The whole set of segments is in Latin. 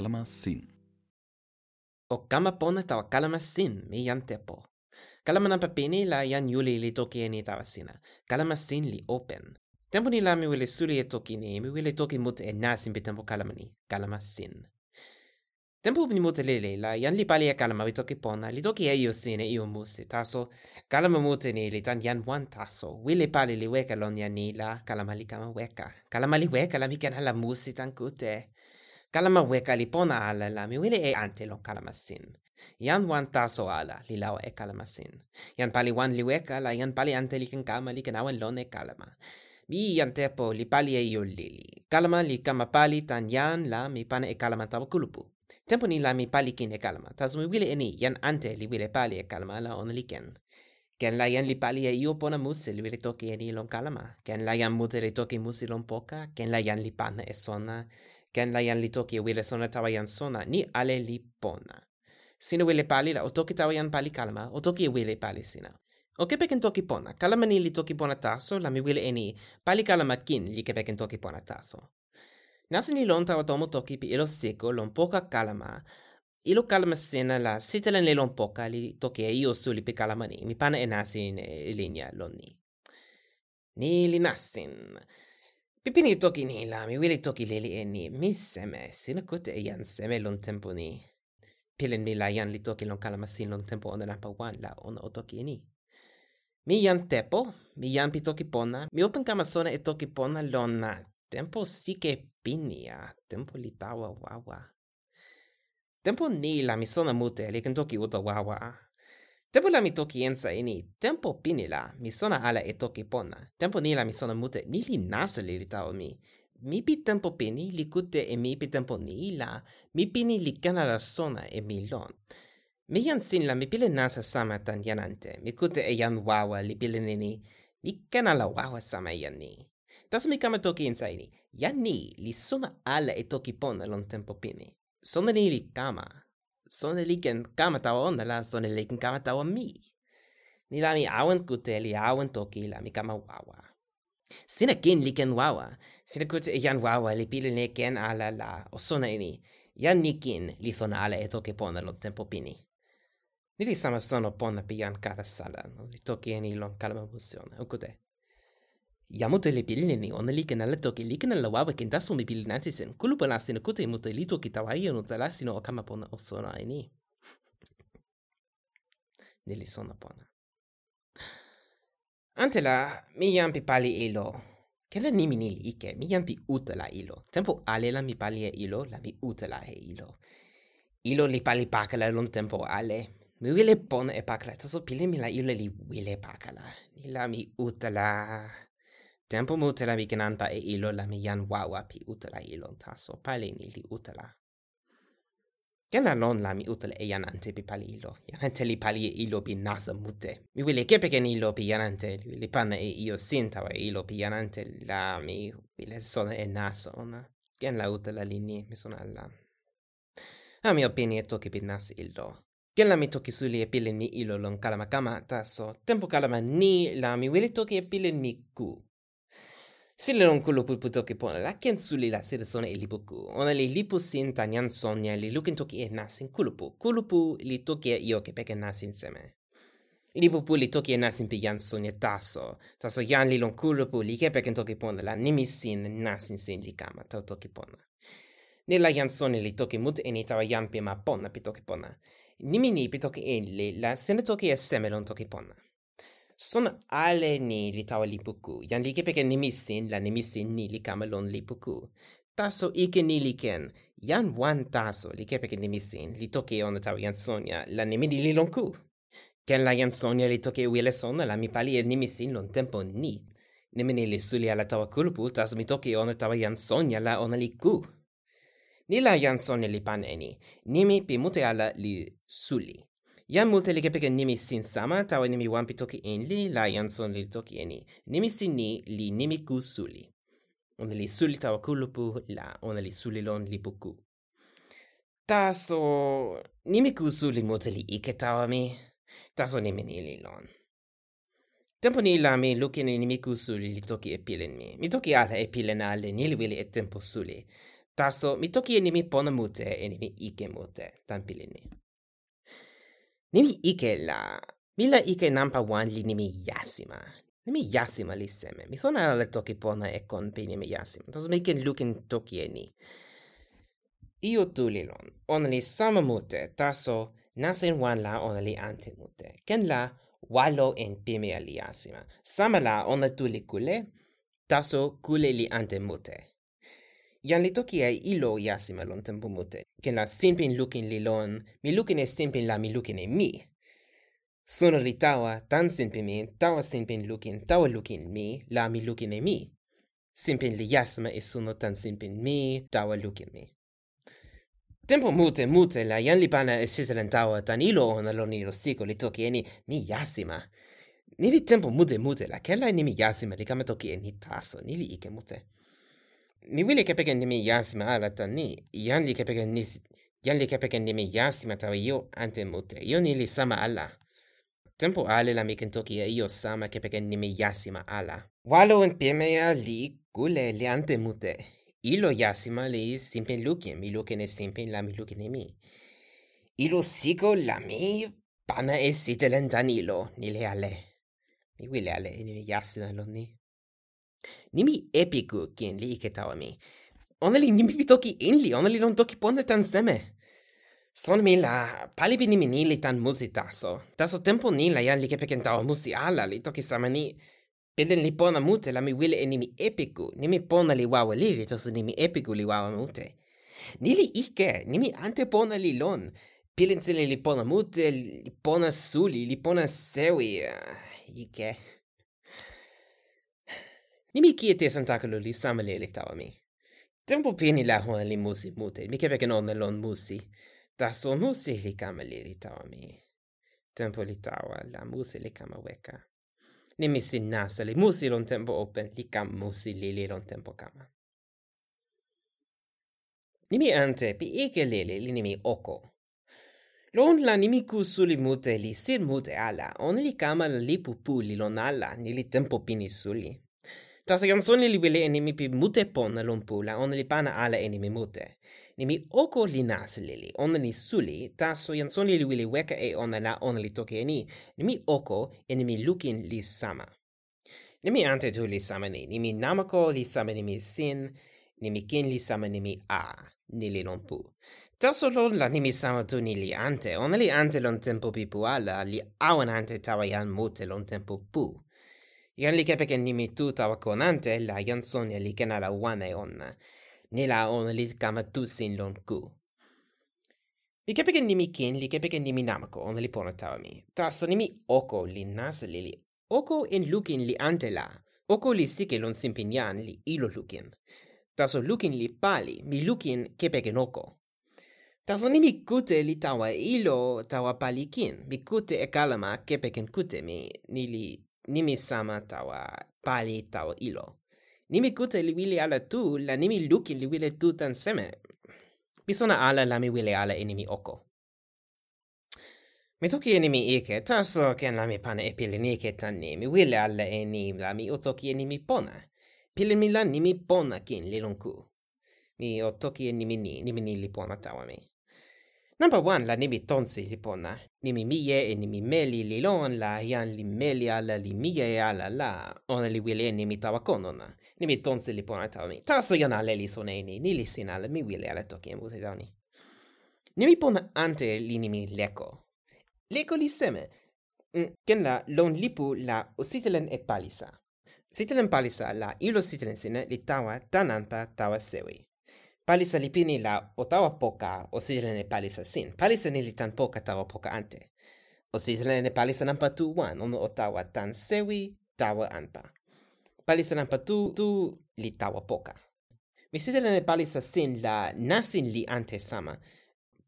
kalamasin. O kama pona tawa kalamasin mi jan tepo. Kalama nampa pini la jan yuli li toki e ni tawa sina. Kalamasin li open. Tempo ni la mi wile suli e toki ni, mi wile toki mute e nasin pi tempo kalama ni. Kalamasin. Tempo ni mute lele la jan li pali e kalama vi toki pona, li toki e io sine io musi. Taso kalama mute ni li tan jan wan taso. Wile pali li weka lon jan ni la kalama li kama weka. Kalama li weka la mi ken hala musi tan kute kalama weka li pona ala la mi wile e ante lon kalama sin. Jan wan taso ala li lawa e kalama sin. Jan pali wan li weka la jan pali ante li ken kama li ken awan lon e kalama. Mi jan tepo li pali e iu lili. Kalama li kama pali tan jan la mi pana e kalama tawa kulupu. Tempo ni la mi pali kin e kalama, tas mi wile eni jan ante li wile pali e kalama la on li ken. Ken la jan li pali e io pona musi li wile toki eni lon kalama. Ken la jan mute li toki musi lon poka, ken la jan li pana e sona, ken la yan li toki e wile sona tawa yan sona ni ale li pona. Sina wile pali la o toki tawa yan pali kalama, o toki e wile pali sina. O kepeken toki pona, kalama ni li toki pona taso, la mi wile eni pali kalama kin li kepeken toki pona taso. Nasi ni lon tawa tomo toki pi ilo seko lon poka kalama, ilo kalama sina la sitelen li lon poka li toki e io suli pi kalama ni, mi pana e nasin e linja lon ni. Ni li nasin. Pipini toki nila, mi wili toki lili e ni, mi seme, sina kute e jan seme lon tempo ni. Pilin mi la jan li toki lon kalama sin lon tempo ona napa wan la ona o toki e ni. Mi jan tepo, mi jan pi toki pona, mi open kama sona e toki pona lona tempo sike pinia, tempo li tawa wawa. Tempo nila mi sona mute li ken toki uta wawa a. Tempo la mi toki ensa eni, tempo pini la, mi sona ala e toki pona. Tempo ni la mi sona mute, ni li nasa li tao mi. Mi pi tempo pini li kute e mi pi tempo ni la, mi pini li kana la sona e mi lon. Mi jan sin la mi pile nasa sama tan janante, mi kute e jan wawa li pile nini, mi kana la wawa sama jan ni. Tasa mi kama toki ensa ni, jan ni li sona ala e toki pona lon tempo pini. Sona ni li kama, soneligen kamatawa ona la soneligen kamatawa mi. Ni la mi awan kute li awan toki la mi kama wawa. Sina ken liken wawa. Sina kute jan wawa li pili ne ken ala la o sona ini. Jan ni kin li sona ala e toki pona lon tempo pini. Ni li sama sono pona pi jan kara sala. Li toki eni lon kalama musiona. Ukute. Yamote le pilini ni oneli ken ala toki liken ala wawa ken taso mi pilini nati sen kulu pala sen kote mo te lito ki tawa io no tala sino o kama pona ni. Nili sona pona. Ante la mi yampi pali ilo. Kele ni ike mi yampi utala ilo. Tempo ale la mi pali e ilo la mi utala e ilo. Ilo li pali pakala lon tempo ale. Mi wile pona e pakala taso pilne mi la ilo li wile pakala. Ni la mi utala. Tempo mute la mi e ilo la mi jan wawa pi utala ilo taso pali ni li utala. Ken la non la mi utala e jan ante pi pali ilo. Jan ante li pali e ilo pi nasa mute. Mi wile kepeken ilo pi jan ante. Li wile pana e io sinta wa ilo pi jan ante la mi wile sona e nasa ona. Ken la utala li ni mi sona alla. A mi opini e toki pi nasa ilo. Ken la mi toki suli e pilin mi ilo lon kalama kama taso. Tempo kalama ni la mi wile toki e pilin mi ku. Sille non quello pul putoke pone la kien suli la sirson e liboku. Ona li lipu sin tanyan sonia li lukin toki e nasin kulupu. Kulupu li toki e io che peke nasin seme. Lipu pu li toki e nasin pi yan sonia taso. Taso yan li lon kulupu li che peke toki pone la nimi sin nasin sin li kama tau toki pona. la yan sonia li toki mut eni tawa yan pi ma pona pi toki pona. Nimi ni pi toki en li la sene toki e seme lon toki pona. Son ale ni li tawa lipuku. Yan li kepeke nimisin la nimisin ni li kama lon lipuku. Taso ike ni li ken. Yan wan taso li kepeke nimisin li toke ona tawa yan sonia la nimini li lon ku. Ken la yan sonia li toke wile sona la mi pali e nimisin lon tempo ni. Nimini li suli ala tawa kulpu taso mi toke ona tawa yan sonia la ona li ku. Ni la yan sonia li paneni. Nimi pi mute ala li suli. Jan multe li kepeke nimi sin sama tawa nimi wampi toki en li la jan son li toki eni. Nimi sin ni li nimi ku suli. Ona li suli tawa kulupu la ona li suli lon li puku. Taso nimi ku suli multe li ike tawa mi. Taso nimi ni li lon. Tempo ni la mi lukin e nimi ku suli li toki e pilen mi. Mi toki ala e pilen ale ni li wili e tempo suli. Taso mi toki e nimi pona mute e nimi ike mute. Tan pilen mi. Nimi ike la. Mila ike nampa wan li nimi yasima. Nimi yasima li seme. Mi sona le toki pona e kon pi nimi yasima. Tos mi ken lukin toki e ni. Io tu li lon. Ona li sama mute taso nasen wan la ona li ante mute. Ken la walo en pime ali yasima. Sama la ona tu li kule taso kule li ante mute. Yan li toki e ilo yasime lon tempo mute. Ken la simpin lukin li lon, mi lukin e simpin la mi lukin e mi. Sono li tawa tan simpin mi, tawa simpin lukin, tawa lukin mi, la mi lukin e mi. Simpin li yasima e suno tan simpin mi, tawa lukin mi. Tempo mute mute la yan li pana e sitelen tawa tan ilo ona lon ilo siko li toki eni mi yasima. Nili tempo mute mute la kella e ni mi yasima li kama toki e ni taso, nili ike mute mi wili kepeken nimi yasima ala tani, yan li kepekennis, yan li kepekennimi tawa tawiyo ante mute, iyo ni li sama ala. Tempo ale la mikin toki e iyo sama kepekennimi yasima ala. Walo en piemea li kule li ante mute. Ilo yasima li simpen lukin, mi lukin e simpen la mi lukin e mi. Ilo siko la mi pana e sitelen danilo, nile ale. Mi wile ale, ni lo ni. Nimi epiku kien li ike tawa mi. Ona li nimi pi toki inli, ona li non toki pone tan seme. Son mi la palibi nimi ni li tan musi taso. Taso tempo ni la jan li kepeken tawa musi ala li toki sama ni. Pelen li pona mute la mi wile e nimi epiku. Nimi pona li wawa liri, taso nimi epiku li wawa mute. Ni li ike, nimi ante pona li lon. Pelen sile li pona mute, li pona suli, li pona sewi. Ah, ike. Nimic iete santacaluli samale eliktavami. Tempo pini la hona li musi mute, mikä veken lon musi. Tässä so musi li kamali li taomi. Tempo li tawa, la musi li kama weka. Nimisi nasa li musi lon tempo open, li kam musi li li lon tempo kama. Nimi ante pi ike lili li nimi oko. Lon la nimi kusuli mute li sir mute ala, on li kama li pupuli lon ala, ni li tempo pini suli. Tasagansoni li bile enimi pi mute pona lumpula, on li pana ala enimi mute. Nimi oko li nas lili, on li suli, taso jansoni li wili weka e ona la on li toke eni, nimi oko enimi lukin li sama. Nimi ante tu li sama ni, nimi namako li sama nimi sin, nimi kin li sama nimi a, ni nili lompu. Taso lon la nimi sama tu nili ante, on li ante lon tempo pi puala, li awan ante tawa jan mute lon tempo pu jan li kepeken nimi tu tawa konante la jan soni li kena la wane onna. Ni la on li kama tu sin lon ku. Li kepeken nimi kin, li kepeken nimi namako, on li pona tawa mi. Ta so nimi oko li nasa li li. Oko en lukin li ante la. Oko li sike lon simpinjan li ilo lukin. Ta so lukin li pali, mi lukin kepeken oko. Taso so nimi kute li tawa ilo tawa palikin. Mi kute e kalama kepeken kute mi ni li nimi sama tawa pali tawa ilo. Nimi kute li wili ala tu, la nimi lukin li wile tu tan seme. Bisona ala la mi wile ala e nimi oko. Mi toki e nimi ike, taso ken la mi pana e pilin ike tan ni, mi wile ala e ni la mi o toki e nimi pona. Pilin mi la nimi pona kin li lonku. Mi o toki e nimi ni, nimi ni li pona tawa mi. Number one, la nimi tonsi li pona. Nimi mie e nimi meli li lon la ian li meli ala li mie e ala la. Ona li wile e nimi tawa konona. Nimi tonsi li pona tawa mi. Taso yan ale li soneni, ni li sin ala mi wile ala toki embuti tawa. Nimi pona ante li nimi leko. Leko li seme. Mm, ken la lon lipu la ositelen e palisa. Sitelen palisa la ilo sitelen sine li tawa tananpa tawa sewi. Palisa li pini la o tawa poka o sitelen palisa sin. Palisa ni li tan poka tawa poka ante. O sitelen e palisa nampa tu wan, ono o tawa tan sewi tawa anpa. Palisa nampa tu, tu li tawa poka. Mi sitelen e palisa sin la nasin li ante sama.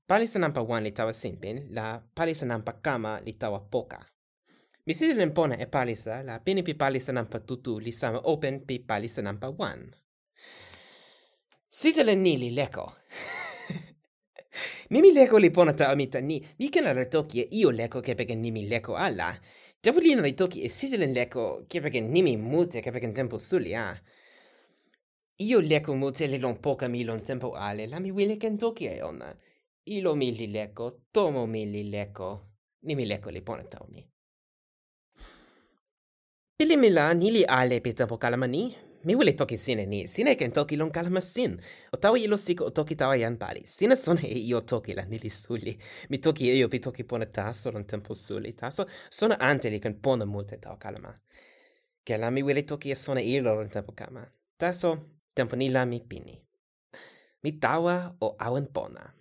Palisa nampa wan li tawa simpin, la palisa nampa kama li tawa poka. Mi sitelen pona e palisa, la pini pi palisa nampa tutu li sama open pi palisa nampa wan. Sitele nili leko. nimi leko li ponata amita ni, vikena la toki e io leko kepeken nimi leko alla. Dapulina li toki e sitele leko kepeken nimi mute kepeken tempo suli a. Io leko mute le lon poka mi lon tempo ale, la mi wile ken toki e ona. Ilo mi li leko, tomo mi li leko, nimi leko li ponata mi. Pili mi la nili ale pe tempo kalamani, mi wili toki sine ni, sine ken toki lon kalama sin. O tawa ilo siko o toki tawa jan pali. Sine son e io toki la nili suli. Mi toki e io pi toki pona taso lon tempo suli. Taso sona ante li ken pona multe tawa kalama. Ke la mi wili toki e sona ilo lon tempo kama. Taso tempo ni la mi pini. Mi tawa o awen pona.